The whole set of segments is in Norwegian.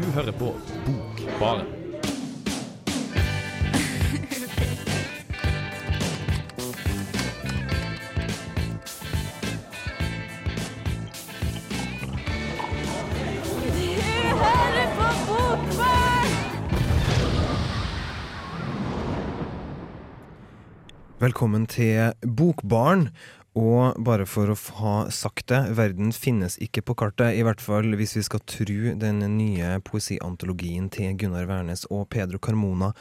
Du hører på Bokbaren. Velkommen til Bokbaren. Og bare for å ha sagt det, verden finnes ikke på kartet. I hvert fall hvis vi skal tru den nye poesiantologien til Gunnar Wærnes og Pedro Carmona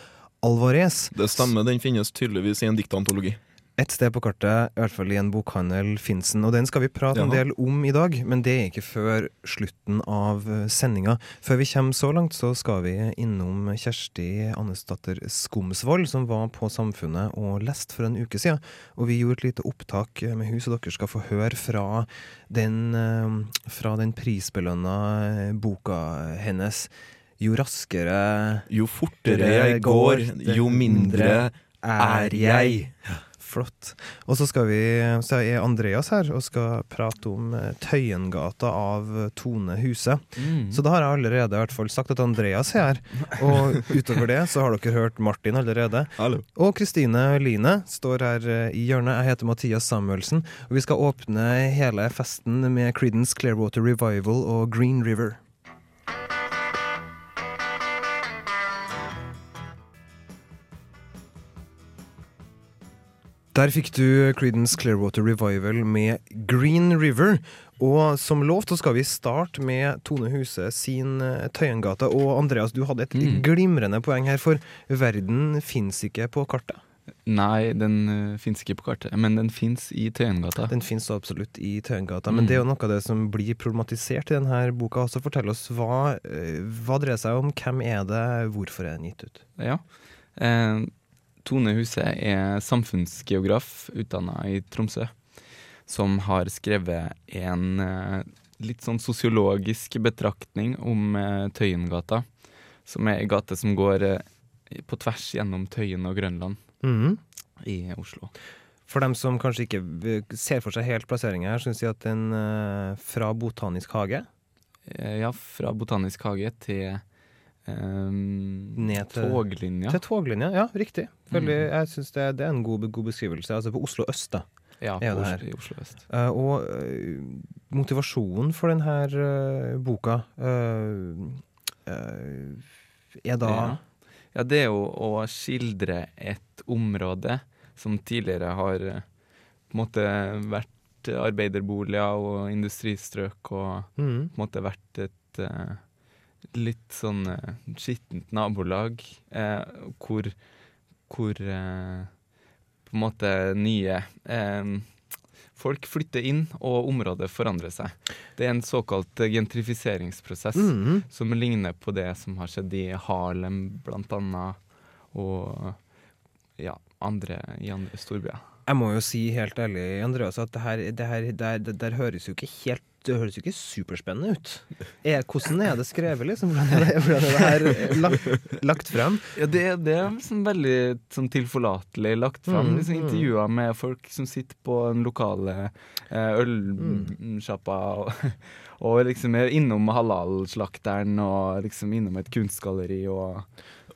Alvarez. Det stemmer, den finnes tydeligvis i en diktantologi. Et sted på kartet, i hvert fall i en bokhandel, fins den. Og den skal vi prate en del om i dag, men det er ikke før slutten av sendinga. Før vi kommer så langt, så skal vi innom Kjersti Annesdatter Skomsvold, som var på Samfunnet og leste for en uke siden. Og vi gjorde et lite opptak med hun, så dere skal få høre fra den, eh, fra den prisbelønna boka hennes. Jo raskere Jo fortere jeg går, jo mindre er jeg. Flott. Og så skal vi, så er Andreas her og skal prate om eh, Tøyengata av Tone Huse. Mm. Så da har jeg allerede i hvert fall sagt at Andreas er her. Og utover det så har dere hørt Martin allerede. Hallo. Og Kristine Line står her eh, i hjørnet. Jeg heter Mathias Samuelsen. Og vi skal åpne hele festen med Creedence Clearwater Revival og Green River. Der fikk du Creedence Clearwater Revival med Green River. Og som lovt så skal vi starte med Tone Huse sin eh, Tøyengate. Og Andreas, du hadde et Mm. glimrende poeng her, for verden fins ikke på kartet. Nei, den uh, fins ikke på kartet, men den fins i Tøyengata. Den fins absolutt i Tøyengata, Mm. men det er jo noe av det som blir problematisert i denne boka. Så fortell oss hva, eh, hva dreier seg om, hvem er det, hvorfor er den gitt ut? Ja. Eh, Tone Huse er samfunnsgeograf utdanna i Tromsø, som har skrevet en eh, litt sånn sosiologisk betraktning om eh, Tøyengata, som er ei gate som går eh, på tvers gjennom Tøyen og Grønland mm. i Oslo. For dem som kanskje ikke ser for seg helt plasseringa her, syns jeg at den fra Botanisk hage ja, fra Botanisk hage til eh, Ned til- toglinja. til toglinja. Ja, riktig. Veldig, mm. Jeg syns det, det er en god, god beskrivelse. Altså på Oslo øst, da. Ja, på Oslo, i Oslo øst. Uh, og uh, motivasjonen for denne uh, boka eh, eh, er da Ja. ja, det er jo å skildre et område som tidligere har på en måte vært arbeiderboliger og industristrøk, og mm. på en måte vært et litt sånn uh, skittent nabolag, uh, hvor, hvor uh, på en måte nye Folk flytter inn, og området forandrer seg. Det er en såkalt gentrifiseringsprosess Mhm. som ligner på det som har skjedd i Harlem, blant annet, og ja, andre, i andre storbyer. Jeg må jo si helt ærlig, Andreas, at det her, det her det, det, høres jo ikke helt Det høres jo ikke superspennende ut. Er, hvordan er det skrevet, liksom? Hvordan er det, hvordan er det her lagt, lagt frem? Ja, det, det er sånn veldig sånn tilforlatelig lagt frem. Mm, liksom mm. Intervjuer med folk som sitter på den lokale eh, ølsjappa, og, og liksom er innom halal-slakteren, og liksom innom et kunstgalleri og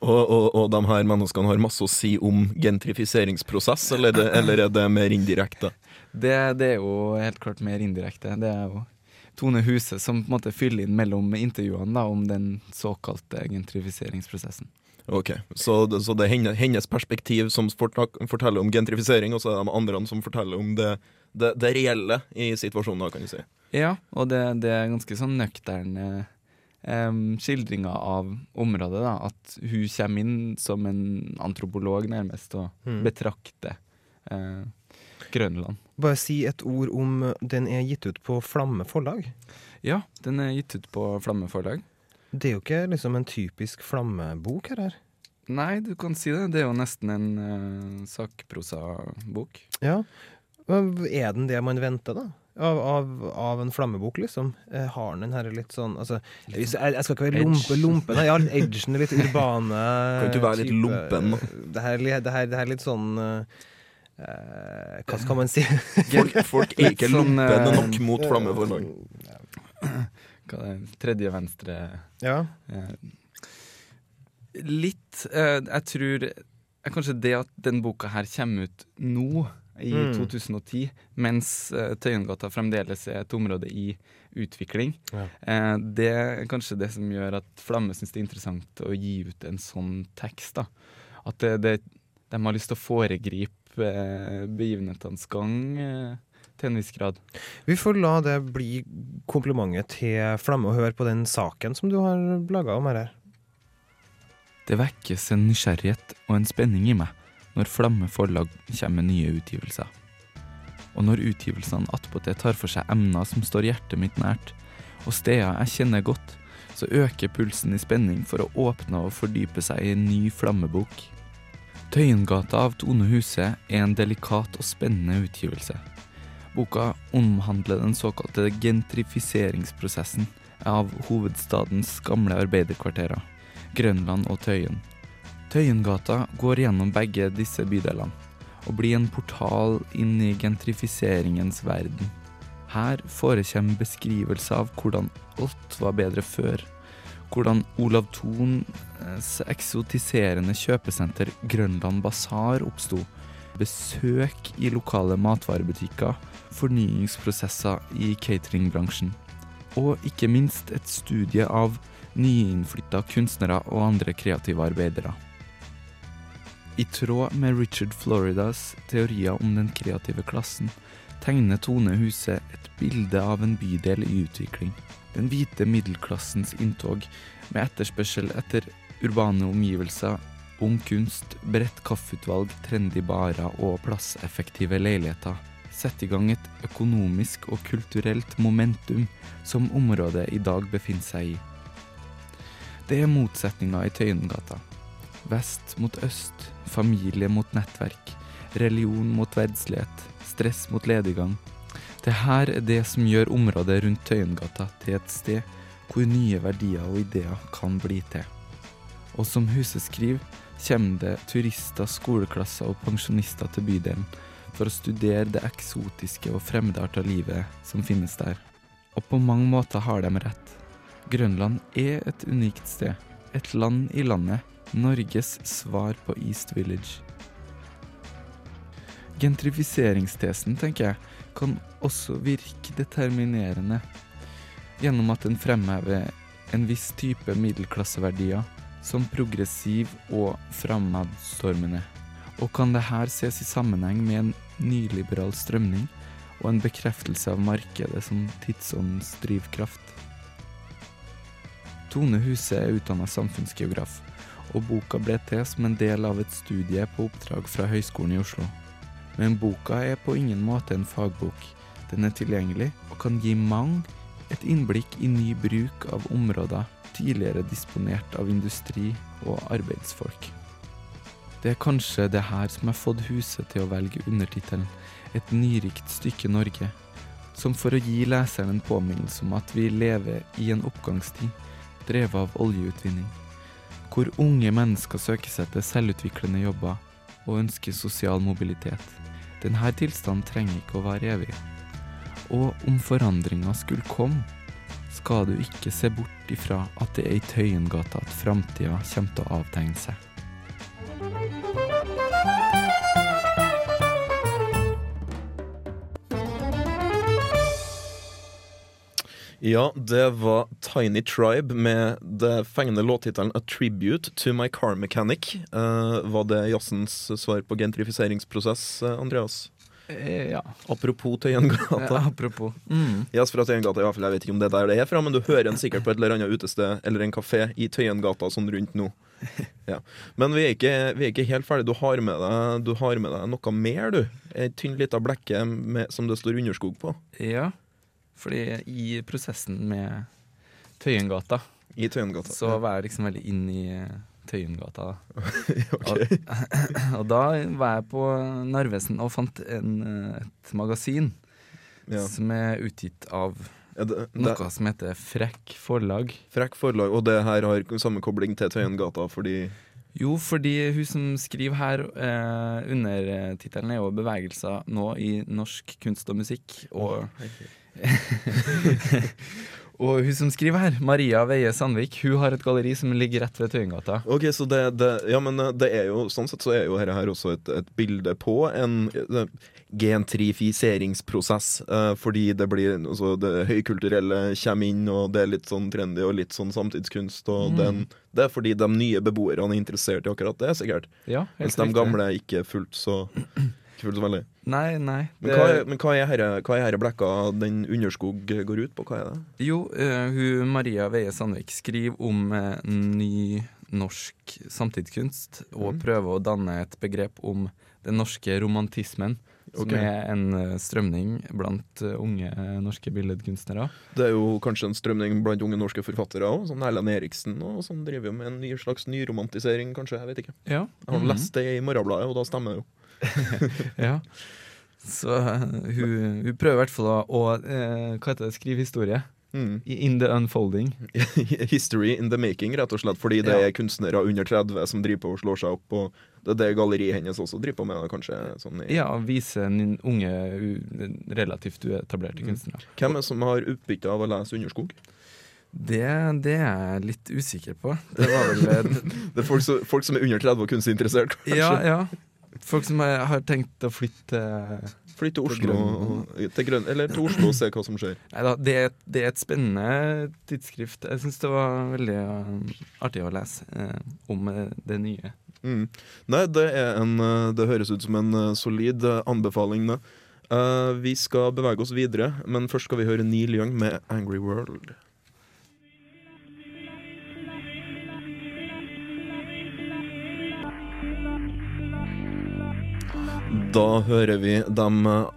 Og, og, og de her menneskene har masse å si om gentrifiseringsprosess, eller, er det, eller er det mer indirekte? det, det er jo helt klart mer indirekte. Det er jo Tone Huse som på en måte fyller inn mellom intervjuene da, om den såkalte gentrifiseringsprosessen. Ok, Så, så det er henne- hennes perspektiv som forteller om gentrifisering, og så er det de andre som forteller om det, det, det reelle i situasjonen, da, kan du si. Ja, og det, det er ganske sånn nøkterne eh, skildringer av området. da, At hun kommer inn som en antropolog, nærmest, og Mm. betrakter eh, Grønland. Bare si et ord om den er gitt ut på Flamme forlag. Ja, den er gitt ut på Flamme forlag. Det er jo ikke liksom en typisk Flamme-bok her. her. Nei, du kan si det. Det er jo nesten en uh, sakprosabok. Ja. Er den det man venter, da? Av, av, av en flammebok, liksom? Eh, har den her litt sånn altså, jeg, jeg skal ikke være lompe, Edge. lompe nei, ja, edgen litt urbane Kan ikke være litt lompen, da? Det her, det her, det her er litt sånn eh, eh, Hva skal man si? Folk, folk er ikke sånn, lumpene eh, nok mot flammeforlag. hva det er, tredje venstre Ja. eh, Litt. Eh, jeg tror eh, kanskje det at den boka her kommer ut nå, i Mm. 2010, mens eh, Tøyengata fremdeles er et område i utvikling, Ja. eh, det er kanskje det som gjør at Flamme syns det er interessant å gi ut en sånn tekst. da. At det, det, de har lyst til å foregripe eh, begivenhetenes gang eh, til en viss grad. Vi får la det bli komplimentet til Flamme og høre på den saken som du har laga om her. Det vekkes en nysgjerrighet og en spenning i meg når Flamme forlag kommer med nye utgivelser. Og når utgivelsene attpåtil tar for seg emner som står hjertet mitt nært, og steder jeg kjenner godt, så øker pulsen i spenning for å åpne og fordype seg i en ny flammebok. Tøyengata av Tone Huse er en delikat og spennende utgivelse. Boka omhandler den såkalte gentrifiseringsprosessen av hovedstadens gamle arbeiderkvarterer. Grønland og Tøyen. Tøyengata går gjennom begge disse bydelene, og blir en portal inn i gentrifiseringens verden. Her forekommer beskrivelser av hvordan alt var bedre før. Hvordan Olav Thons eksotiserende kjøpesenter Grønland Basar oppsto. Besøk i lokale matvarebutikker, fornyingsprosesser i cateringbransjen. Og ikke minst et studie av nyinnflytta kunstnere og andre kreative arbeidere. I tråd med Richard Floridas teorier om den kreative klassen, tegner Tone Huse et bilde av en bydel i utvikling. Den hvite middelklassens inntog, med etterspørsel etter urbane omgivelser, ung kunst, bredt kaffeutvalg, trendy barer og plasseffektive leiligheter, setter i gang et økonomisk og kulturelt momentum som området i dag befinner seg i. Det er motsetninger i Tøyengata. Vest mot øst, familie mot nettverk, religion mot verdslighet, stress mot lediggang. Det her er det som gjør området rundt Tøyengata til et sted hvor nye verdier og ideer kan bli til. Og som huset skriver, kommer det turister, skoleklasser og pensjonister til bydelen for å studere det eksotiske og fremmedarta livet som finnes der. Og på mange måter har de rett. Grønland er et unikt sted. Et land i landet. Norges svar på East Village. Gentrifiseringstesen, tenker jeg, kan også virke determinerende. Gjennom at den fremhever en viss type middelklasseverdier som progressiv og fremadstormende. Og kan det her ses i sammenheng med en nyliberal strømning og en bekreftelse av markedet som tidsåndens drivkraft. Tone Huse er utdanna samfunnsgeograf, og boka ble til som en del av et studie på oppdrag fra Høgskolen i Oslo. Men boka er på ingen måte en fagbok. Den er tilgjengelig og kan gi mange et innblikk i ny bruk av områder tidligere disponert av industri og arbeidsfolk. Det er kanskje det her som har fått Huset til å velge undertittelen Et nyrikt stykke Norge, som for å gi leseren en påminnelse om at vi lever i en oppgangstid drevet av oljeutvinning, hvor unge mennesker søker seg til selvutviklende jobber og ønsker sosial mobilitet. Denne tilstanden trenger ikke å være evig. Og om forandringa skulle komme, skal du ikke se bort ifra at det er i Tøyengata at framtida kommer til å avtegne seg. Ja, det var Tiny Tribe med det fengende låttittelen 'A Tribute to My Car Mechanic'. Uh, var det jazzens svar på gentrifiseringsprosess, eh, Andreas? Ja. Apropos Tøyengata. Apropos. Mm. Yes, fra Tøyengata, i hvert fall. Jeg vet ikke om det er der det er fra, men du hører den sikkert på et eller annet utested eller en kafé i Tøyengata sånn rundt nå. Ja. Men vi er, ikke, vi er ikke helt ferdige. Du har med deg, du har med deg noe mer, du. Ei tynn lita blekke med, som det står underskog på. Ja, fordi i prosessen med Tøyengata, I Tøyengata. så var jeg liksom veldig inn i eh, Tøyengata. da. Ok. Og da var jeg på Narvesen og fant en, eh, et magasin Ja. som er utgitt av Ja, det, det, noe som heter Frekk forlag. Frekk forlag, og det her har sammenkobling til Tøyengata fordi Jo, fordi hun som skriver her, eh, undertittelen er jo 'Bevegelser nå i norsk kunst og musikk'. Og, Og hun som skriver her, Maria Veie Sandvik, hun har et galleri som ligger rett ved Tøyengata. Ok, så det, det, ja, men eh, det er jo, sånn sett så er jo dette her også et, et bilde på en eh, gentrifiseringsprosess. Eh, fordi det blir altså, det høykulturelle kommer inn, og det er litt sånn trendy og litt sånn samtidskunst. Og Mm. den, det er fordi de nye beboerne er interessert i akkurat det, sikkert. Ja, Mens de gamle ikke er fullt så, ikke fullt så veldig. Nei, nei. Men hva er, men hva er herre, hva er herre blekka den Underskog går ut på? Hva er det? Jo, uh, hun Maria Veie Sandvik skriver om uh, ny norsk samtidskunst, og mm. prøver å danne et begrep om den norske romantismen, som Ok. er en eh, strømning blant unge norske billedkunstnere. Det er jo kanskje en strømning blant unge norske forfattere òg. som Erlend Eriksen og Som driver med en ny slags nyromantisering, kanskje. Jeg vet ikke. Ja. Jeg har Mhm. lest det i Morgenbladet, og da stemmer det jo. ja. Så eh, hun, hun prøver i hvert fall å, eh, hva heter det, skrive historie. Mm. In the unfolding. History in the making, rett og slett. Fordi det Ja. er kunstnere under 30 som driver på og slår seg opp. Og det er det galleriet hennes også driver på med. Kanskje sånn Ja, vise unge, relativt uetablerte Mm. kunstnere. Hvem er det som har utbytte av å lese Underskog? Det, det er jeg litt usikker på. Det var vel eh, Det er folk, som- folk som er under 30 og kunstinteressert, kanskje. Ja, ja. Folk som har, har tenkt å flytte Flytte til Oslo, til Grøn, eller til Oslo og se hva som skjer. Neida, det, er et- det er et spennende tidsskrift. Jeg syns det var veldig eh, artig å lese eh, om eh, det nye. Mm. Nei, det er en eh, Det høres ut som en solid anbefaling, det. Uh, vi skal bevege oss videre, men først skal vi høre Neil Young med 'Angry World'. Da hører vi de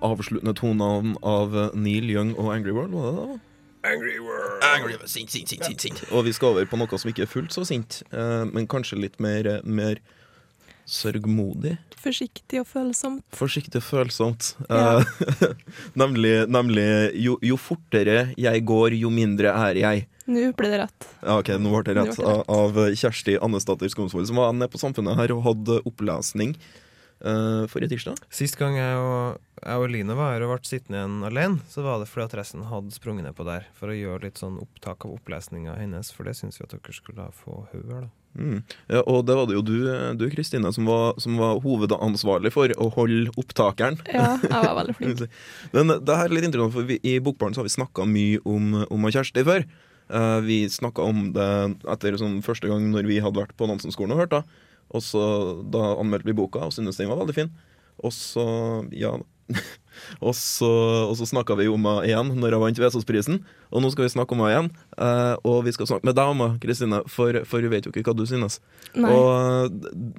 avsluttende tonene av Neil Young og 'Angry World'. Hva er det da? Angry World. Angry, sint, sint, sint, sint, sint. Og vi skal over på noe som ikke er fullt så sint, eh, men kanskje litt mer, mer sørgmodig. Forsiktig og følsomt. Forsiktig og følsomt. Ja. Eh, nemlig nemlig jo, jo fortere jeg går, jo mindre er jeg. Nå ble det rett. Ja, ok, Nå ble det rett. ble det rett. Av av Kjersti Annesdatter Skomsvold, som var nede på Samfunnet her og hadde opplesning uh, forrige tirsdag. Sist gang jeg og, jeg og Line var her og ble sittende igjen alene, så var det fordi at resten hadde sprunget ned på der for å gjøre litt sånn opptak av opplesninga hennes, for det syns vi at dere skulle få høre. da. Mm. Ja, og det var det jo du, du Kristine, som var, som var hovedansvarlig for å holde opptakeren. Ja, jeg var veldig flink. Men det her er litt interessant, for vi, i Bokbaren så har vi snakka mye om, om Kjersti før. Uh, vi snakka om det etter sånn første gang når vi hadde vært på Nansen-skolen og hørt. Da Og så Da anmeldte vi boka og syntes den var veldig fin. Og så Ja. og så, og så snakka vi om henne igjen når hun vant Vesaasprisen. Og nå skal vi snakke om henne igjen. Eh, og vi skal snakke med deg om henne, Kristine, for, for vi vet jo ikke hva du synes. Nei. Og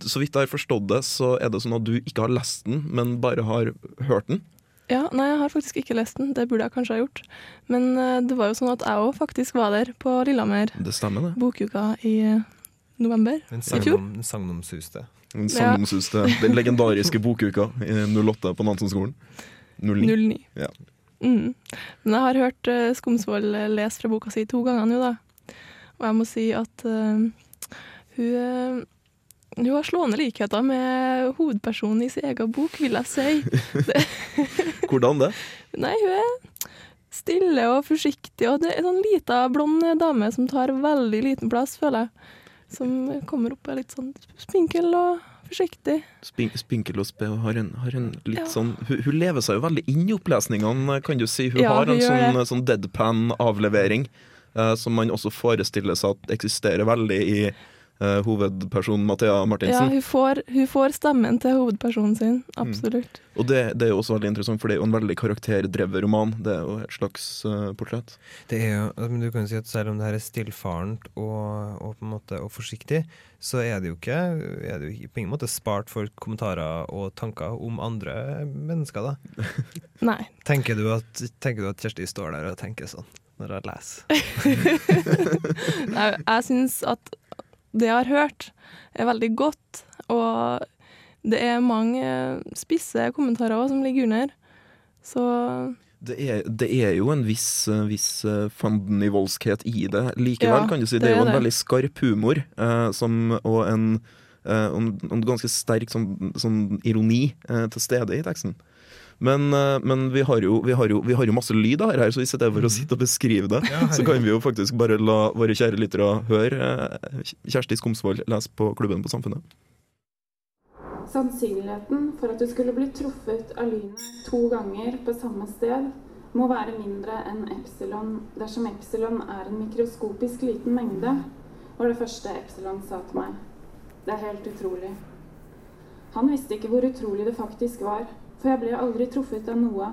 så vidt jeg har forstått det, så er det sånn at du ikke har lest den, men bare har hørt den. Ja, nei, jeg har faktisk ikke lest den. Det burde jeg kanskje ha gjort. Men eh, det var jo sånn at jeg òg faktisk var der på Lillehammer Det stemmer, det. bokuka i eh, november. Den I fjor? Den sagnomsuste. Den Ja. den legendariske bokuka i 08 på Nansen-skolen. 09. 09. Ja. Mm. Men jeg har hørt uh, Skomsvold eh, lese fra boka si to ganger nå, da. Og jeg må si at uh, hun, hun har slående likheter med hovedpersonen i sin egen bok, vil jeg si. Hvordan det? Nei, hun er stille og forsiktig, og det er en sånn lita, blond dame som tar veldig liten plass, føler jeg. Som kommer opp og er litt sånn spinkel og forsiktig. Spin spinkel og spe, har en, har hun litt Ja. sånn hun, hun lever seg jo veldig inn i opplesningene, kan du si. Hun Ja, har en hun sånn, sånn deadpan-avlevering Uh, som man også forestiller seg at eksisterer veldig i eh, hovedpersonen Mathea Ja, Martinsen. hun får, hun får stemmen til hovedpersonen sin, absolutt. Og det, det er jo også veldig interessant, for det er jo en veldig karakterdrevet roman. Det er jo et slags uh, portrett. Det er jo, men du kan jo si at Selv om det her er stillfarent og, og, på en måte, og forsiktig, så er det jo ikke er det jo på ingen måte spart for kommentarer og tanker om andre mennesker. da. Nei. Tenker du at, tenker du at Kjersti står der og tenker sånn når jeg leser? Nei, jeg syns at det jeg har hørt, er veldig godt, og det er mange spisse kommentarer også som ligger under. Så Det er, det er jo en viss, eh, viss eh, fandenivoldskhet i det likevel, Ja, kan du si. Det, det er jo en det. veldig skarp humor, eh, som, og en, eh, en, en ganske sterk sånn, sånn ironi eh, til stede i teksten. Men, eh, men vi, har jo, vi, har jo, vi har jo masse lyd av her, så i stedet for å sitte og beskrive det, Ja, så kan vi jo faktisk bare la våre kjære lyttere høre eh, Kjersti Skomsvold lese på Klubben på Samfunnet. Sannsynligheten for at du skulle bli truffet av lynet to ganger på samme sted, må være mindre enn epsilon dersom epsilon er en mikroskopisk liten mengde, var det første epsilon sa til meg. Det er helt utrolig. Han visste ikke hvor utrolig det faktisk var, for jeg ble aldri truffet av noe.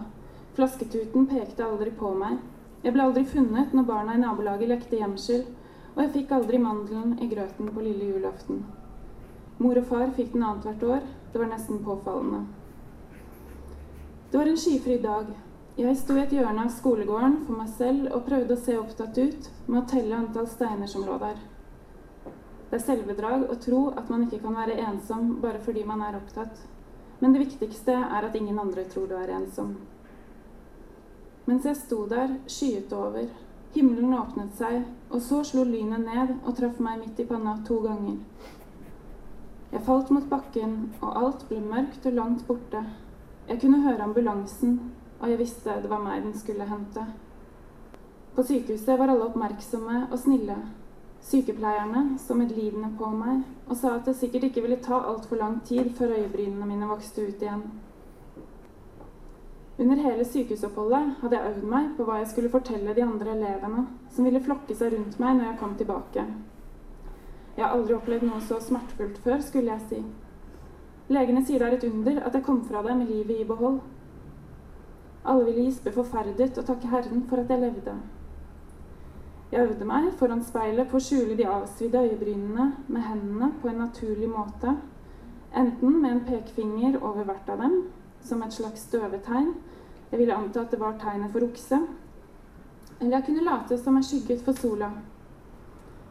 Flasketuten pekte aldri på meg. Jeg ble aldri funnet når barna i nabolaget lekte gjemsel, og jeg fikk aldri mandelen i grøten på lille julaften. Mor og far fikk den annethvert år. Det var nesten påfallende. Det var en skyfri dag. Jeg sto i et hjørne av skolegården for meg selv og prøvde å se opptatt ut med å telle antall steiner som lå der. Det er selvbedrag å tro at man ikke kan være ensom bare fordi man er opptatt. Men det viktigste er at ingen andre tror du er ensom. Mens jeg sto der, skyet over. Himmelen åpnet seg, og så slo lynet ned og traff meg midt i panna to ganger. Jeg falt mot bakken, og alt ble mørkt og langt borte. Jeg kunne høre ambulansen, og jeg visste det var meg den skulle hente. På sykehuset var alle oppmerksomme og snille. Sykepleierne så medlidende på meg og sa at det sikkert ikke ville ta altfor lang tid før øyebrynene mine vokste ut igjen. Under hele sykehusoppholdet hadde jeg øvd meg på hva jeg skulle fortelle de andre elevene, som ville flokke seg rundt meg når jeg kom tilbake. Jeg har aldri opplevd noe så smertefullt før, skulle jeg si. Legene sier det er et under at jeg kom fra det med livet i behold. Alle ville gispe forferdet og takke Herren for at jeg levde. Jeg øvde meg foran speilet på å skjule de avsvidde øyebrynene med hendene på en naturlig måte, enten med en pekefinger over hvert av dem, som et slags døvetegn, jeg ville anta at det var tegnet for okse, eller jeg kunne late som jeg skygget for sola.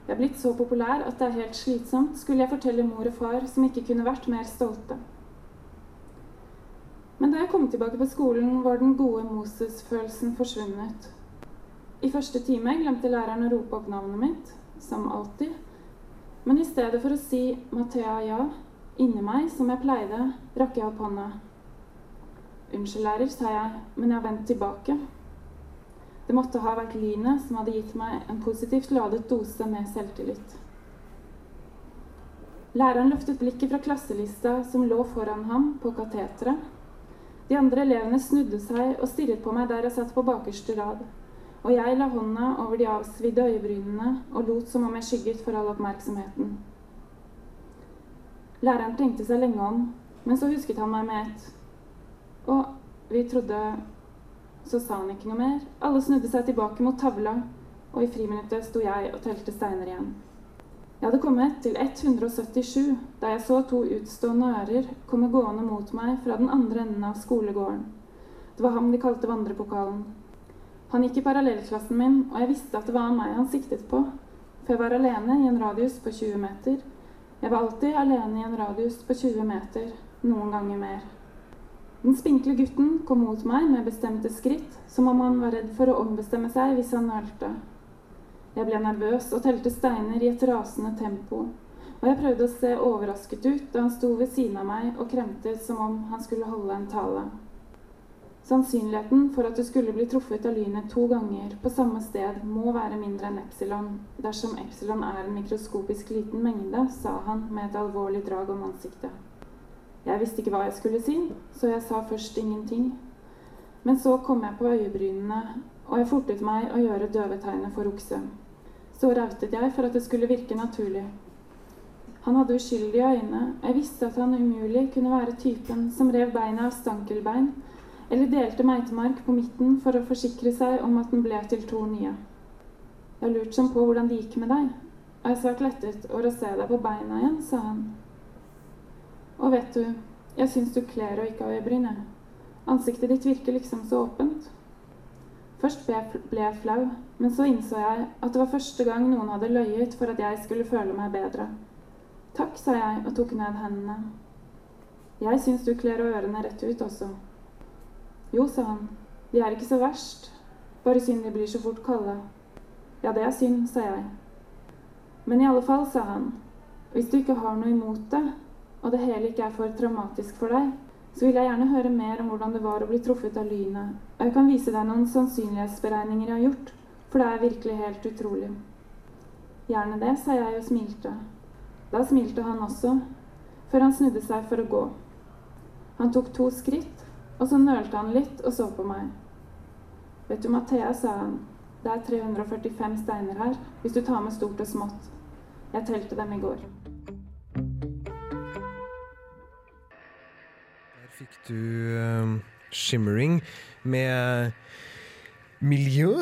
Jeg er blitt så populær at det er helt slitsomt, skulle jeg fortelle mor og far, som ikke kunne vært mer stolte. Men da jeg kom tilbake på skolen, var den gode Moses-følelsen forsvunnet. I første time glemte læreren å rope opp navnet mitt, som alltid. Men i stedet for å si 'Mathea, ja' inni meg, som jeg pleide, rakk jeg opp hånda. 'Unnskyld, lærer', sa jeg, 'men jeg har vendt tilbake'. Det måtte ha vært lynet som hadde gitt meg en positivt ladet dose med selvtillit. Læreren løftet blikket fra klasselista som lå foran ham på kateteret. De andre elevene snudde seg og stirret på meg der jeg satt på bakerste rad. Og jeg la hånda over de avsvidde øyebrynene og lot som om jeg skygget for all oppmerksomheten. Læreren tenkte seg lenge om, men så husket han meg med ett. Og vi trodde Så sa han ikke noe mer. Alle snudde seg tilbake mot tavla, og i friminuttet sto jeg og telte steiner igjen. Jeg hadde kommet til 177 da jeg så to utstående ører komme gående mot meg fra den andre enden av skolegården. Det var ham de kalte vandrepokalen. Han gikk i parallellklassen min, og jeg visste at det var meg han siktet på, for jeg var alene i en radius på 20 meter. Jeg var alltid alene i en radius på 20 meter, noen ganger mer. Den spinkle gutten kom mot meg med bestemte skritt, som om han var redd for å ombestemme seg hvis han nølte. Jeg ble nervøs og telte steiner i et rasende tempo, og jeg prøvde å se overrasket ut da han sto ved siden av meg og kremtet som om han skulle holde en tale. Sannsynligheten for at du skulle bli truffet av lynet to ganger på samme sted, må være mindre enn epsilon, dersom epsilon er en mikroskopisk liten mengde, sa han med et alvorlig drag om ansiktet. Jeg visste ikke hva jeg skulle si, så jeg sa først ingenting. Men så kom jeg på øyebrynene, og jeg fortet meg å gjøre døvetegnet for okse. Så rautet jeg for at det skulle virke naturlig. Han hadde uskyldige øyne, jeg visste at han umulig kunne være typen som rev beina av stankelbein, eller delte meitemark på midten for å forsikre seg om at den ble til to nye. Jeg har lurt sånn på hvordan det gikk med deg, og jeg er svært lettet over å se deg på beina igjen, sa han. Og vet du, jeg syns du kler å ikke ha øyebryn. Ansiktet ditt virker liksom så åpent. Først ble jeg, flau, men så innså jeg at det var første gang noen hadde løyet for at jeg skulle føle meg bedre. Takk, sa jeg og tok ned hendene. Jeg syns du kler ørene rett ut også. Jo, sa han, de er ikke så verst, bare synd de blir så fort kalde. Ja, det er synd, sa jeg. Men i alle fall, sa han, hvis du ikke har noe imot det, og det hele ikke er for traumatisk for deg, så vil jeg gjerne høre mer om hvordan det var å bli truffet av lynet. Og jeg kan vise deg noen sannsynlighetsberegninger jeg har gjort, for det er virkelig helt utrolig. Gjerne det, sa jeg og smilte. Da smilte han også, før han snudde seg for å gå. Han tok to skritt, og så nølte han litt og så på meg. Vet du, Mathea, sa han, det er 345 steiner her, hvis du tar med stort og smått. Jeg telte dem i går. Der fikk du uh, Shimmering med Miljø?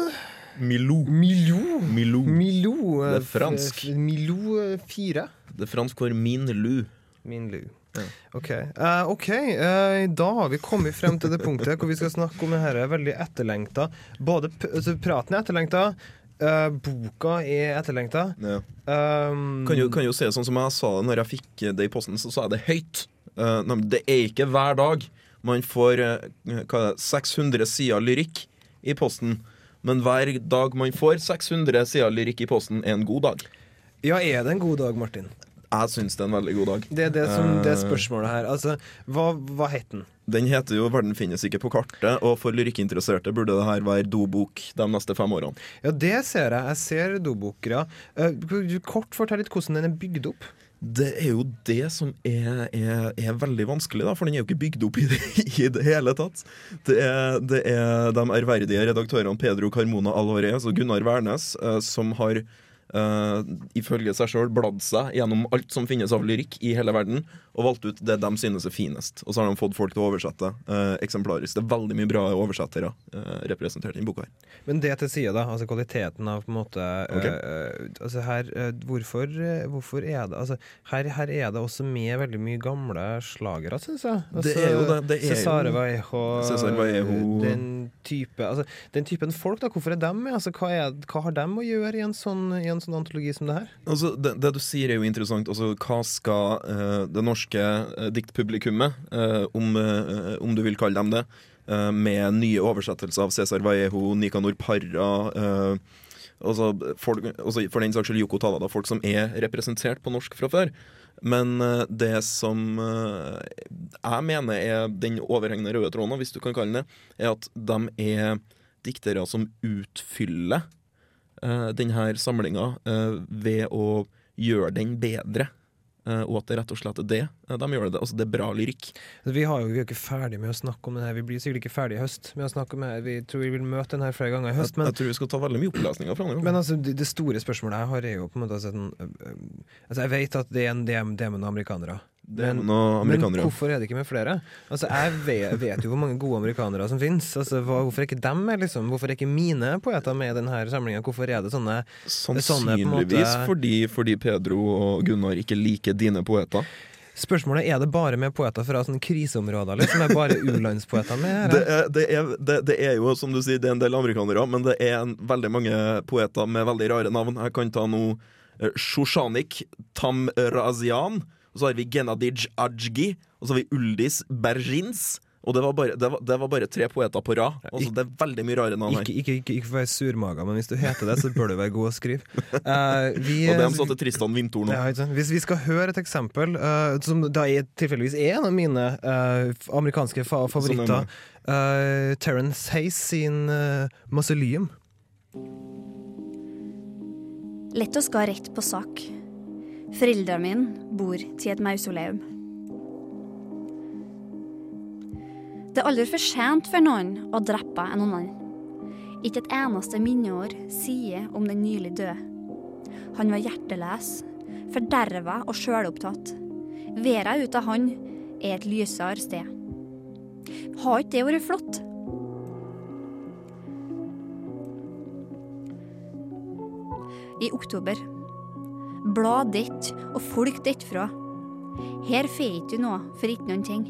Milou. Milou. Milou. Milo. eh, Det er fransk. Milou Milo eh, 4. Det er fransk for min lu. Min lu. OK. uh, ok, Uh, Da har vi kommet frem til det punktet hvor vi skal snakke om det her er veldig etterlengta. Både altså, praten er etterlengta, uh, boka er etterlengta. Ja. Um, Kan jo, kan jo se sånn som jeg sa det når jeg fikk det i posten, så sa jeg det høyt. Uh, det er ikke hver dag man får eh, det, 600 sider lyrikk i posten. Men hver dag man får 600 sider lyrikk i posten, er en god dag. Ja, er det en god dag, Martin? Jeg syns det er en veldig god dag. Det er det, som, det er Eh. spørsmålet her. Altså, hva, hva het den? Den heter jo 'Verden finnes ikke på kartet', og for lyrikkinteresserte burde det her være dobok de neste fem årene. Ja, det ser jeg. Jeg ser dobokere. ja. Eh, kort fortell litt hvordan den er bygd opp. Det er jo det som er, er, er veldig vanskelig, da, for den er jo ikke bygd opp i det, i det hele tatt. Det er, det er de ærverdige redaktørene Pedro Carmona Alvarez og Gunnar Wærnes eh, som har eh, ifølge seg sjøl bladd seg gjennom alt som finnes av lyrikk i hele verden, og valgt ut det de synes er finest. Og så har de fått folk til å oversette uh, eksemplarisk. Det er veldig mye bra oversettere uh, representert i boka her. Men det til side, da. Altså kvaliteten av på en måte Ok. eh, altså her, hvorfor, hvorfor er det altså, her, her er det også med veldig mye gamle slagere, syns jeg. Altså, Det er jo det, det er Cesare Vallejo, Cesare Vallejo. Den, type, altså, den typen folk, da. Hvorfor er dem med? Altså, hva, er, hva har dem å gjøre i en sånn, i en sånn antologi som det her? Altså, det, det du sier er jo interessant. Altså, hva skal uh, det norske uh, diktpublikummet, uh, om, om du vil kalle dem det, med nye oversettelser av Cæsar Vallejo, Nicanor Parra altså, folk, altså, For den saks skyld Yoko Talada, folk som er representert på norsk fra før. Men det som jeg mener er den overhengende røde tråden, hvis du kan kalle den det, er at de er diktere som utfyller denne samlinga eh, ved å gjøre den bedre. Eh, og at det rett og slett er det eh, de gjør det. Altså det er bra lyrikk. Vi, har jo, vi er jo ikke ferdig med å snakke om det her. Vi blir sikkert ikke ferdig i høst med å snakke om det her. Vi tror vi vil møte den her flere ganger i høst. jeg, Men jeg tror vi skal ta veldig mye opplesninger fra den. Men altså, det, store spørsmålet jeg har, er jo på en måte altså, altså Jeg vet at det er en DM, DM-en med amerikanere. Det er men- Men hvorfor er det ikke med flere? Altså Jeg vet, vet jo hvor mange gode amerikanere som finnes. Altså, hvorfor er ikke dem med? Liksom? Hvorfor er ikke mine poeter med i denne samlinga? Hvorfor er det sånne Sannsynligvis sånne, måte- fordi, fordi Pedro og Gunnar ikke liker dine poeter. Spørsmålet er det bare med poeter fra sånne kriseområder, liksom? Er bare u-landspoeter med? Det er, det, er, det, det er jo, som du sier, det er en del amerikanere, men det er en, veldig mange poeter med veldig rare navn. Jeg kan ta nå eh, Shoshanik Tamrazian, og så har vi Genadij Ajgi, og så har vi Uldis Bergins. Og det var bare, det var, det var bare tre poeter på rad. Altså, det er veldig mye rare navn her. Ikke, ikke, ikke, ikke for å være surmaga, men hvis du heter det, så bør du være god å skrive. Uh, vi, Og dem satte Tristan Vintor nå. Ja? Hvis vi skal høre et eksempel, uh, som da er tilfeldigvis er en av mine uh, amerikanske fa favoritter, uh, Terence Hayes sin uh, 'Mausoleum'. Lett å skal rett på sak. Foreldrene mine bor til et mausoleum. Det er aldri for sent for noen å drepe en annen. Ikke et eneste minneord sier om den nylig døde. Han var hjerteløs, forderva og sjølopptatt. Verda ut av han er et lysere sted. Har ikke det vært flott? I oktober. Bla ditt og folk ditt fra. Her får ikke du noe for ikke noen ting.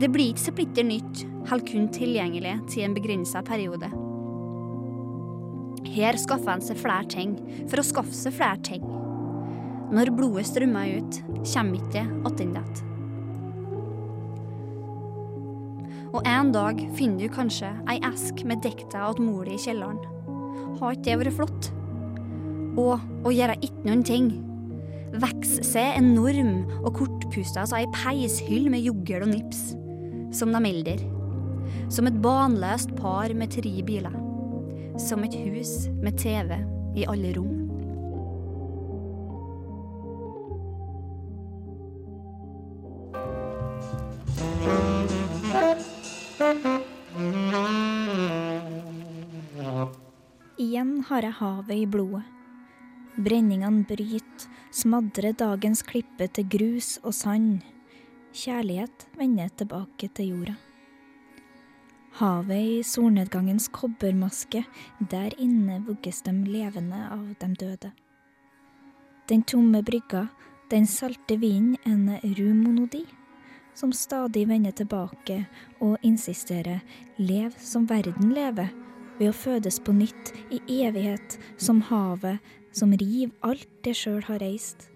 Det blir ikke splitter nytt, holder kun tilgjengelig til en begrensa periode. Her skaffer en seg flere ting for å skaffe seg flere ting. Når blodet strømmer ut, kommer ikke det attende. Og en dag finner du kanskje ei esk med dekta åt mor i kjelleren. Har ikke det vært flott? Og å gjøre ikke noen ting. Vokse seg enorm og kort seg i ei peishyll med juggel og nips. Som de eldre. Som et banløst par med tre biler. Som et hus med TV i alle rom. Igjen har jeg havet i blodet. Brenningene bryter, smadrer dagens klippe til grus og sand. Kjærlighet vender tilbake til jorda. Havet i solnedgangens kobbermaske, der inne vugges de levende av de døde. Den tomme brygga, den salte vinden, en ru monodi, som stadig vender tilbake og insisterer lev som verden lever, ved å fødes på nytt i evighet som havet som river alt det sjøl har reist.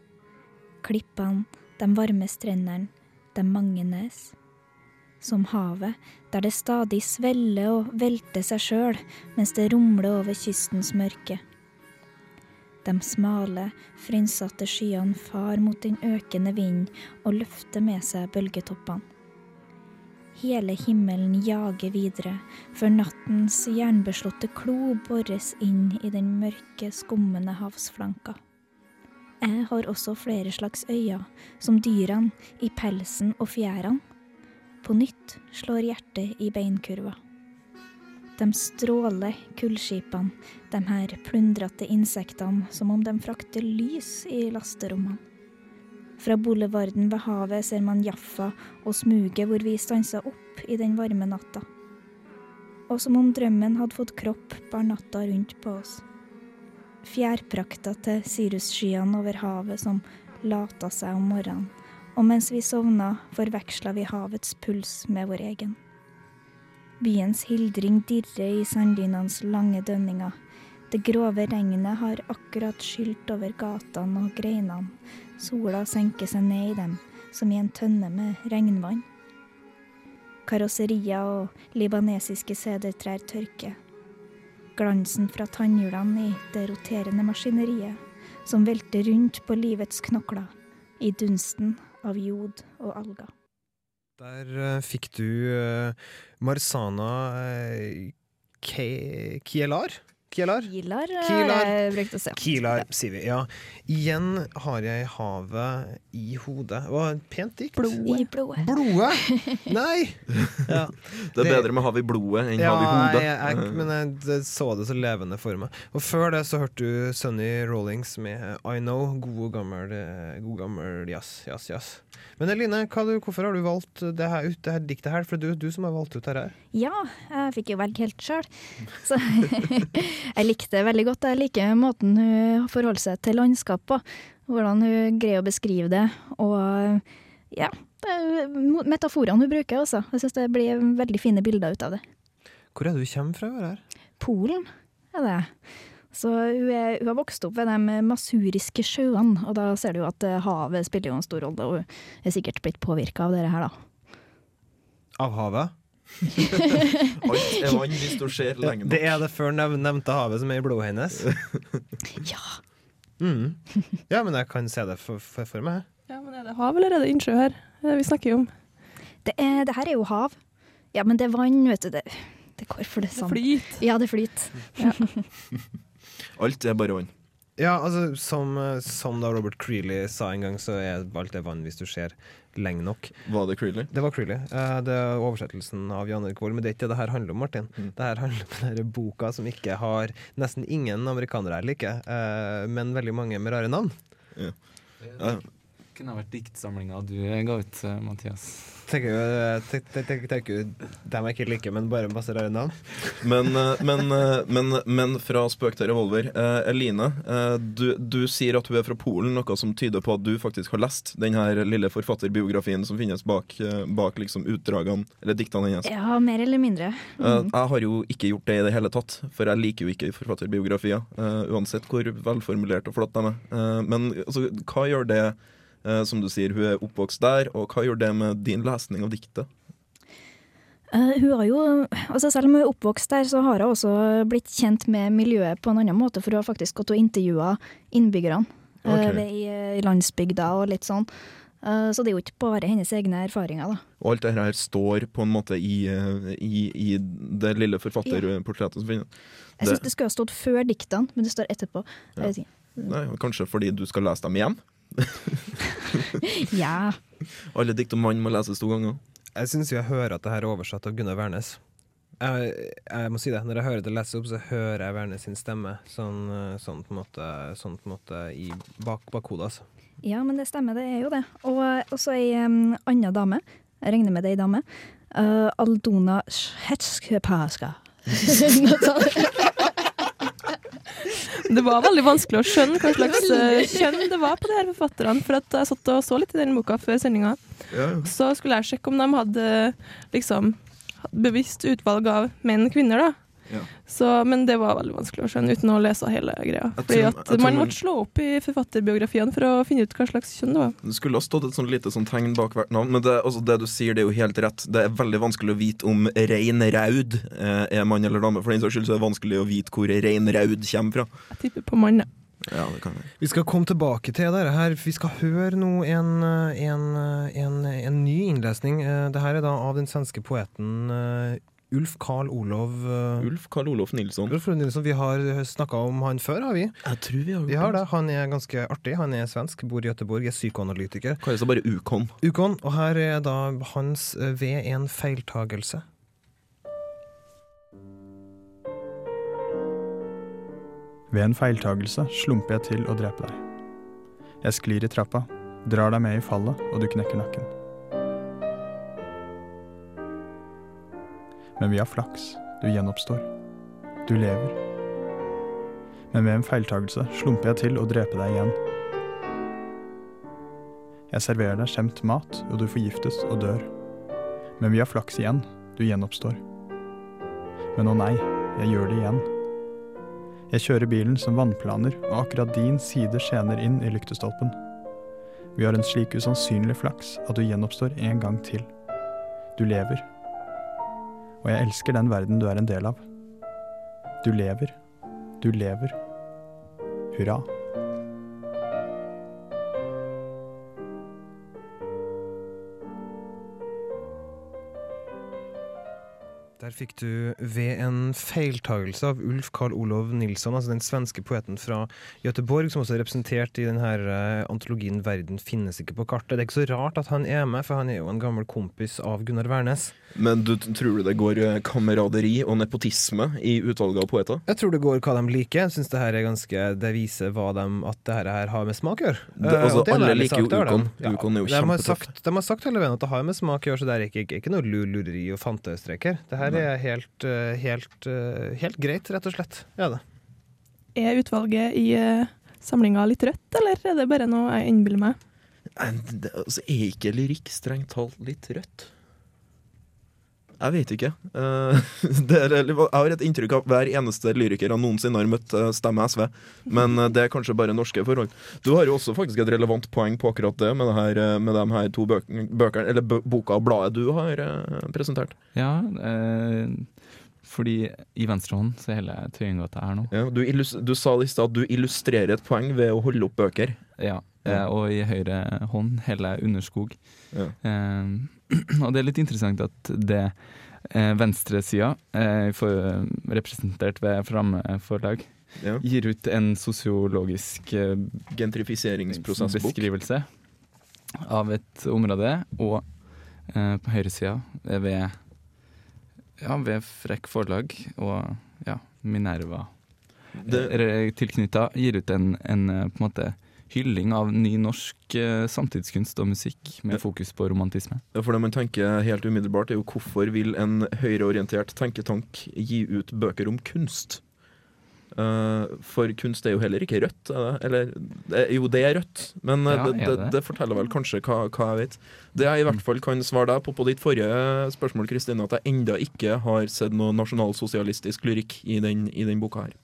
Klippene, de varme strendene, de mange nes. Som havet, der det stadig sveller og velter seg sjøl mens det rumler over kystens mørke. De smale, frynsete skyene far mot den økende vinden og løfter med seg bølgetoppene. Hele himmelen jager videre, før nattens jernbeslåtte klo bores inn i den mørke, skummende havsflanka. Jeg har også flere slags øyne, som dyrene, i pelsen og fjærene. På nytt slår hjertet i beinkurva. De stråler, kullskipene, de her plundrete insektene, som om de frakter lys i lasterommene. Fra boulevarden ved havet ser man Jaffa og smuget hvor vi stansa opp i den varme natta. Og som om drømmen hadde fått kropp, bar natta rundt på oss. Fjærprakta til sirusskyene over havet som lata seg om morgenen, og mens vi sovna, forveksla vi havets puls med vår egen. Byens hildring dirrer i sanddynenes lange dønninger. Det grove regnet har akkurat skylt over gatene og greinene. Sola senker seg ned i dem, som i en tønne med regnvann. Karosserier og libanesiske sedertrær tørker. Glansen fra tannhjulene i det roterende maskineriet, som velter rundt på livets knokler, i dunsten av jod og alger. Der eh, fikk du eh, Marsana Kielar? Kielar? Kilar, Kilar. jeg å se. Kielar, sier vi. Ja. Igjen har jeg havet i hodet. Det var et pent dikt. I blodet. Blodet? Nei! Ja. Det er bedre med hav i blodet enn Ja, hav i hodet. jeg, jeg, men jeg det- så det så levende for meg. Og før det så hørte du Sunny Rollings med I Know. God gammel, eh, god gammel jazz, jazz, jazz. Men Eline, hva du, hvorfor har du valgt det her, ut, det her diktet her? For det er du, du som har valgt ut det her. Ja, jeg fikk jo velge helt sjøl. Så jeg likte det veldig godt. Jeg liker måten hun forholder seg til landskap på. Hvordan hun greier å beskrive det. Og ja, metaforene hun bruker også. Jeg syns det blir veldig fine bilder ut av det. Hvor er det du kommer fra? Her? Polen er det. Så hun, er, hun har vokst opp ved de masuriske sjøene, og da ser du jo at eh, havet spiller jo en stor rolle. Og hun er sikkert blitt påvirka av det her, da. Av havet? Alt er vann hvis du ser lenge nok. Det er det før nev nevnte havet som er i blodet hennes? Ja. Mm. Ja, men jeg kan se det for, for, for meg. Ja, men Er det hav eller er det innsjø her Det er vi snakker om? Det, er, det her er jo hav. Ja, men det er vann, vet du. Det, det går for det Det samme. flyter. Ja, det flyter. Alt er bare vann. Ja, altså som, eh, som da Robert Creeley sa en gang, så er alt det vann hvis du ser lenge nok. Var det Creeley? Det var Creeley. Uh, det er oversettelsen av Jan Erik Vold, men det er ikke det det her handler om, Martin. Mm. Det her handler om denne boka som ikke har nesten ingen amerikanere her liker, uh, men veldig mange med rare navn. Ja. Det kunne ha vært diktsamlinga du ga ut, eh, Mathias. Tenker jo, eh, tenk- tenk- tenk- tenker jo dem jeg ikke liker, men bare masse rare navn. Men, eh, men, eh, men, men fra spøk til revolver. Eh, Eline, eh, du, du sier at hun er fra Polen, noe som tyder på at du faktisk har lest den her lille forfatterbiografien som finnes bak, eh, bak liksom utdragene, eller diktene hennes. Ja, mer eller mindre. Mm. jeg har jo ikke gjort det i det hele tatt, for jeg liker jo ikke forfatterbiografier. eh, uansett hvor velformulert og flott de er. Eh, men altså, hva gjør det, eh, som du sier, hun er oppvokst der, og hva gjør det med din lesning av diktet? Uh, hun har jo, altså Selv om hun er oppvokst der, så har hun også blitt kjent med miljøet på en annen måte, for hun har faktisk gått og intervjua innbyggerne okay. uh, i, i landsbygda og litt sånn. Uh, så det er jo ikke bare hennes egne erfaringer, da. Og alt dette her står på en måte i, eh, i, i det lille forfatterportrettet som finnes. Jeg syns det skulle ha stått før diktene, men det står etterpå. Ja. Nei, kanskje fordi du skal lese dem igjen? Ja. Alle dikt om mann må leses to ganger. Jeg syns jeg hører at det her er oversatt av Gunnar Wærnes. Jeg, jeg må si det, Når jeg hører det leses opp, så hører jeg Wærnes sin stemme sånn, sånn på en måte, sånn på en måte i bak, bakhodet. Altså. ja, men det stemmer, det er jo det. Og også ei um, anna dame, jeg regner med det er ei dame, uh, Aldona Shetskpaska. Det var veldig vanskelig å skjønne hva slags eh, kjønn det var på de her forfatterne. For at jeg satt og så litt i den boka før sendinga. Så skulle jeg sjekke om de hadde liksom bevisst utvalg av menn og kvinner, da. Ja. Så, men det var veldig vanskelig å skjønne uten å lese hele greia. Jeg Fordi at man man- måtte slå opp i forfatterbiografiene for å finne ut hva slags kjønn det var. Det skulle ha stått et sånn lite sånn tegn bak hvert navn, men det, altså det du sier, det er jo helt rett. Det er veldig vanskelig å vite om rein raud eh, er mann eller dame. For den saks skyld så er det vanskelig å vite hvor rein raud kommer fra. Jeg tipper på mann. ja. Ja, det kan være. Vi skal komme tilbake til det her. Vi skal høre nå en, eh, en, eh, en, en ny innlesning. Dette Det her er da av den svenske poeten eh, Ulf Karl Olov eh, Ulf Karl Olof Nilsson. Ulf Nilsson. Vi har snakka om han før, har vi? Jeg tror vi har Vi har det. Han er ganske artig. Han er svensk, bor i Göteborg, er psykoanalytiker. Kalles bare Ukon. Ukon, og her er da hans eh, ved en feiltagelse. Ved en feiltagelse slumper jeg til å drepe deg. Jeg sklir i trappa, drar deg med i fallet, og du knekker nakken. Men vi har flaks, du gjenoppstår. Du lever. Men ved en feiltagelse slumper jeg til å drepe deg igjen. Jeg serverer deg skjemt mat, og du forgiftes og dør. Men vi har flaks igjen, du gjenoppstår. Men å nei, jeg gjør det igjen. Jeg kjører bilen som vannplaner, og akkurat din side skjener inn i lyktestolpen. Vi har en slik usannsynlig flaks at du gjenoppstår en gang til. Du lever. Og jeg elsker den verden du er en del av. Du lever. Du lever. Hurra. Der fikk du ved en feiltagelse av Ulf Karl Olov Nilsson, altså den svenske poeten fra Göteborg, som også er representert i denne eh, antologien 'Verden finnes ikke på kartet'. Det er ikke så rart at han er med, for han er jo en gammel kompis av Gunnar Wærnes. Men du, tror du det går eh, kameraderi og nepotisme i utvalget av poeter? Jeg tror det går hva de liker. Jeg synes det her er ganske Det viser hva de, at det her, har med smak å gjøre. Eh, altså, det alle liker jo sagt, det har de. Ukon. Ukon er jo de har, kjempetøff. sagt, de har sagt hele veien at det har med smak å gjøre, så det er ikke, ikke, ikke noe lureri og fantøystrek her. Det er helt, eh, helt, eh, helt greit, rett og slett. Ja, det. Er utvalget i uh, samlinga litt rødt, eller er det bare noe jeg innbiller meg? Det- Altså, er ikke lyrikk strengt talt litt rødt? Jeg vet ikke. Eh, det er, jeg har et inntrykk av at hver eneste lyriker han noensinne har møtt, eh, stemmer SV. Men eh, det er kanskje bare norske forhold. Du har jo også faktisk et relevant poeng på akkurat det med, det her, med de her to bøkene, eller boka og bladet du har presentert. Ja, eh, fordi i venstre hånd så er hele Tøyengata her nå. Ja, du, du sa i stad at du illustrerer et poeng ved å holde opp bøker. Ja, eh, og i høyre hånd hele Underskog. Ja. Eh, og det er litt interessant at det eh, venstresida, eh, representert ved Framme forlag, Ja. gir ut en sosiologisk eh, gentrifiseringsprosessbeskrivelse av et område, og eh, på høyresida er ved ja, ved Frekk forlag og ja, Minerva Det- tilknytta gir ut en, en eh, på en måte hylling av ny norsk eh, samtidskunst og musikk med fokus på romantisme. Ja, for det man tenker helt umiddelbart, er jo hvorfor vil en høyreorientert tenketank gi ut bøker om kunst? Eh, for kunst er jo heller ikke rødt, er? Eller jo, det er rødt, men eh, Ja, det, er det, det? det forteller vel kanskje hva, hva jeg vet. Det jeg i hvert fall kan svare deg på på ditt forrige spørsmål, Kristine, at jeg enda ikke har sett noe nasjonalsosialistisk lyrikk i den, i den boka her.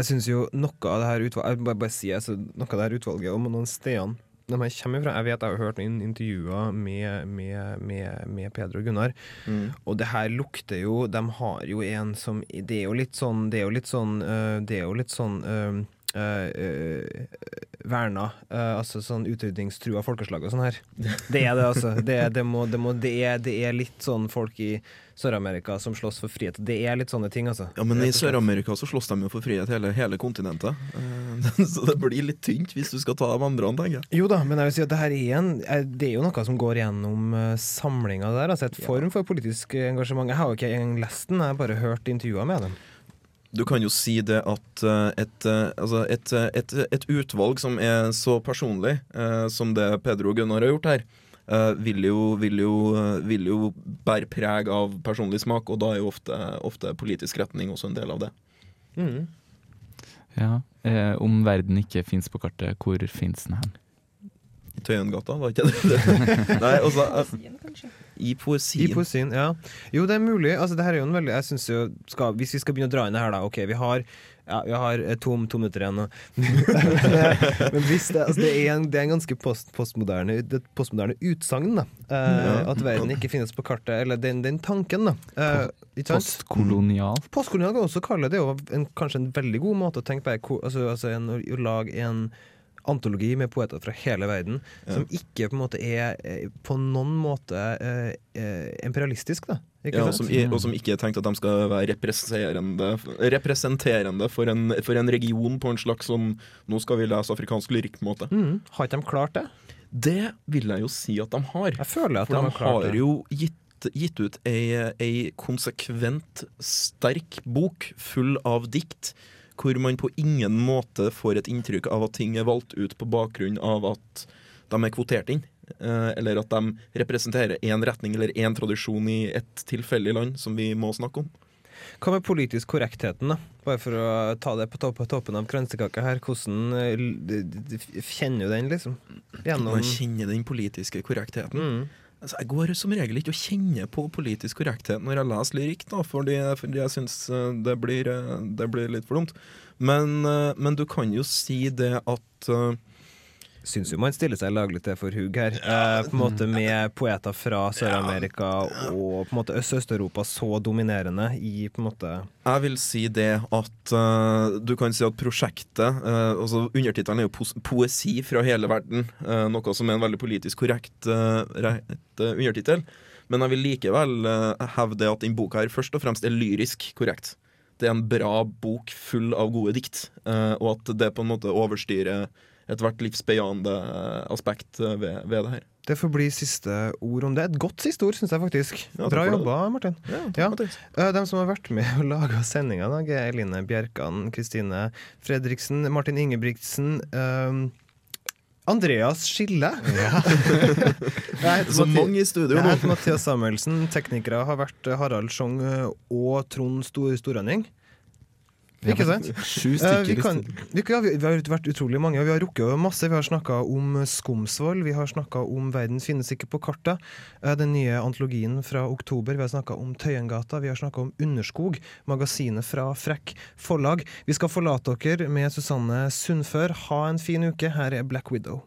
Jeg syns jo noe av det her utvalget bare, bare si altså, noe av det her utvalget om noen stedene de her kommer fra. Jeg vet jeg har hørt noen intervjuer med, med, med, med Peder og Gunnar, Mm. og det her lukter jo De har jo en som Det er jo litt sånn Det er jo litt sånn øh, Det er jo litt sånn øh, verna. eh, altså sånn utrydningstrua folkeslag og sånn her. Det er det, altså. Det det, må, det, må, det, er, det er litt sånn folk i Sør-Amerika som slåss for frihet. Det er litt sånne ting, altså. Ja, men i. Sør-Amerika så slåss de jo for frihet hele, hele kontinentet. Eh, Så det blir litt tynt hvis du skal ta de andre, tenker jeg. Jo da, men jeg vil si at det her igjen, det er jo noe som går gjennom samlinga der. Altså et form for politisk engasjement. Jeg har jo ikke engang lest den, jeg har bare hørt intervjuer med dem. Du kan jo si det at eh, et, eh, altså et, eh, et, et utvalg som er så personlig eh, som det Pedro og Gunnar har gjort her, eh, vil, jo, vil, jo, vil jo bære preg av personlig smak, og da er jo ofte, ofte politisk retning også en del av det. Mm. Ja. Eh, om verden ikke fins på kartet, hvor fins den hen? I Tøyengata, var ikke det? Nei, altså, eh, kanskje. I I poesien. poesien, ja. Jo, det er mulig. Altså, det her er jo en veldig Jeg synes jo skal, Hvis vi skal begynne å dra inn det her, da. OK, vi har ja, vi har eh, to, to minutter igjen nå. Men hvis det, altså, det, er en, det er en ganske post, postmoderne Det er postmoderne utsagn, da. Eh, At verden ikke finnes på kartet. Eller den, den tanken, da. Eh? Postkolonial. Postkolonial kan også kalle det jo en, kanskje en veldig god måte å tenke på. Altså, altså en, å lage en antologi med poeter fra hele verden Ja. som ikke på en måte er eh, på noen måte eh, eh, imperialistisk, da. Ikke Ja, og, som, og som ikke er tenkt at de skal være representerende, representerende for, en, for en region på en slags sånn Nå skal vi lese afrikansk lyrikk-måte. Mm, har ikke de klart det? Det vil jeg jo si at de har. Jeg føler at For de de har klart har det. jo gitt, gitt ut ei, ei konsekvent sterk bok full av dikt, hvor man på ingen måte får et inntrykk av at ting er valgt ut på bakgrunn av at de er kvotert inn. eh, Eller at de representerer én retning eller én tradisjon i et tilfeldig land som vi må snakke om. Hva med politisk korrektheten, da? Bare for å ta det på topp, toppen av kransekaka her. Hvordan eh, kjenner du den, liksom? Gjennom Man kjenner den politiske korrektheten. mm. Altså, jeg går som regel ikke og kjenner på politisk korrekthet når jeg leser lyrikk, da, fordi, fordi jeg syns eh, det, eh, det blir litt for dumt. Men, eh, men du kan jo si det at eh, Syns jo man stiller seg laglig til for hugg her. Eh, på en måte Med poeter fra Sør-Amerika og på en måte Øst- Øst-Europa så dominerende i på en måte Jeg vil si det at uh, du kan si at prosjektet uh, altså Undertittelen er jo poesi fra hele verden, uh, noe som er en veldig politisk korrekt uh, undertittel. Men jeg vil likevel hevde at denne boka her først og fremst er lyrisk korrekt. Det er en bra bok full av gode dikt, og at det på en måte overstyrer ethvert livsbejaende eh, aspekt eh, ved, ved det her. Det får bli siste ord om det. Et godt siste ord, syns jeg faktisk. Ja, Bra jobba, Martin. Ja, Ja. Eh, De som har vært med og laga sendinga, i dag, er Eline Bjerkan, Kristine Fredriksen, Martin Ingebrigtsen Um Andreas Skille. Jeg heter Så mange i studio Jeg nå. heter Mathias Samuelsen. Teknikere har vært eh, Harald Schjong eh, og Trond Stor Storanding. Ikke sant? Sju Eh, stykker. vi, kan, vi, ja, vi har vært utrolig mange, og vi har rukket masse. Vi har snakka om Skomsvoll, vi har snakka om 'Verden finnes ikke på kartet', eh, den nye antologien fra oktober. Vi har snakka om Tøyengata, vi har snakka om Underskog, magasinet fra Frekk forlag. Vi skal forlate dere med Susanne Sundfør. Ha en fin uke. Her er Black Widow.